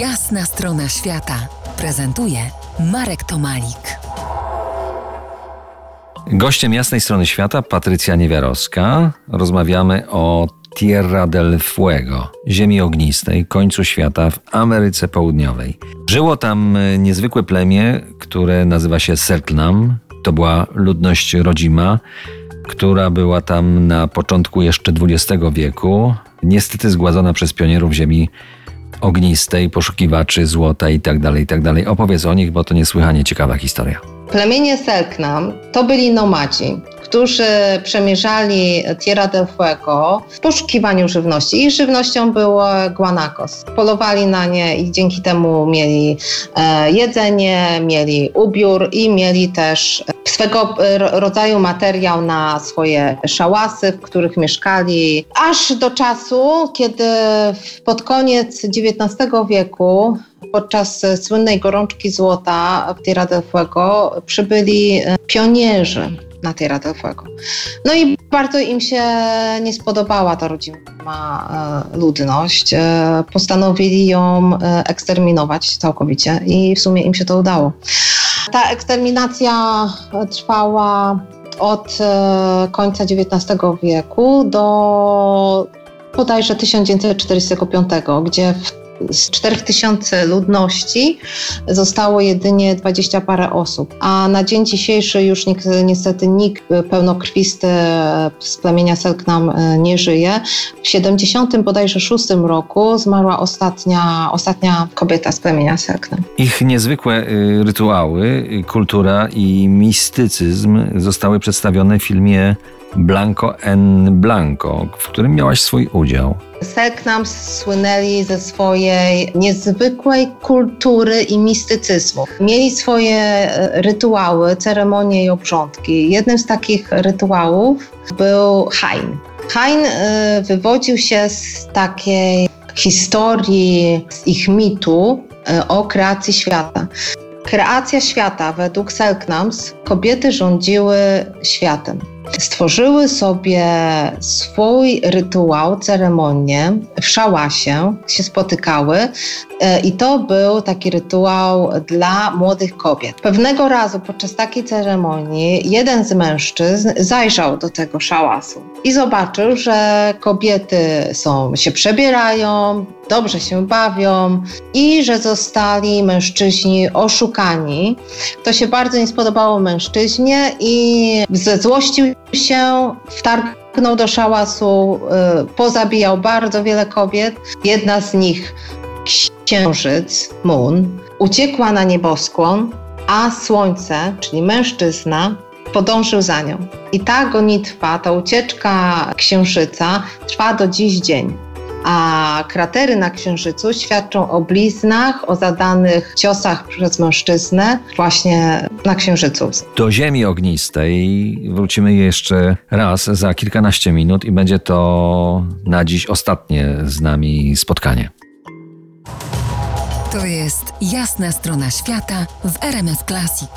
Jasna strona świata prezentuje Marek Tomalik. Gościem jasnej strony świata Patrycja Niewiarowska. Rozmawiamy o Tierra del Fuego, ziemi ognistej, końcu świata w Ameryce Południowej. Żyło tam e, niezwykłe plemię, które nazywa się Selknam. To była ludność rodzima, która była tam na początku jeszcze XX wieku, niestety zgładzona przez pionierów ziemi ognistej, poszukiwaczy złota itd., tak itd. Tak Opowiedz o nich, bo to niesłychanie ciekawa historia. Plemienie Selknam to byli nomadzi, którzy przemierzali Tierra del Fuego w poszukiwaniu żywności. Ich żywnością był guanacos. Polowali na nie i dzięki temu mieli e, jedzenie, mieli ubiór i mieli też swego rodzaju materiał na swoje szałasy, w których mieszkali, aż do czasu, kiedy pod koniec XIX wieku podczas słynnej gorączki złota w Tierra del Fuego przybyli e, pionierzy na Tierra del Fuego. No i bardzo im się nie spodobała ta rodzima e, ludność. E, postanowili ją eksterminować całkowicie i w sumie im się to udało. Ta eksterminacja trwała od końca XIX wieku do bodajże 1945, gdzie w z 4000 ludności zostało jedynie 20 parę osób, a na dzień dzisiejszy już nikt, niestety nikt pełnokrwisty z plemienia Selknam e, nie żyje. W 70 bodajże 6 roku zmarła ostatnia, ostatnia kobieta z plemienia Selknam. Ich niezwykłe y, rytuały, y, kultura i mistycyzm zostały przedstawione w filmie Blanco en Blanco, w którym miałaś swój udział. Selknam słynęli ze swojej niezwykłej kultury i mistycyzmu. Mieli swoje e, rytuały, ceremonie i obrządki. Jednym z takich rytuałów był Hain. Hain e, wywodził się z takiej historii, z ich mitu e, o kreacji świata. Kreacja świata według Selknams kobiety rządziły światem. Stworzyły sobie swój rytuał, ceremonię w szałasie, się spotykały e, i to był taki rytuał dla młodych kobiet. Pewnego razu podczas takiej ceremonii jeden z mężczyzn zajrzał do tego szałasu i zobaczył, że kobiety są, się przebierają, dobrze się bawią i że zostali mężczyźni oszukani. To się bardzo nie spodobało mężczyźnie i ze złościł się, wtargnął do szałasu, y, pozabijał bardzo wiele kobiet. Jedna z nich, księżyc, Moon, uciekła na nieboskłon, a słońce, czyli mężczyzna, podążył za nią. I ta gonitwa, ta ucieczka księżyca trwa do dziś dzień a kratery na Księżycu świadczą o bliznach, o zadanych ciosach przez mężczyznę właśnie na Księżycu. Do Ziemi ognistej wrócimy jeszcze raz za kilkanaście minut i będzie to na dziś ostatnie z nami spotkanie. To jest jasna strona świata w RMS Classic.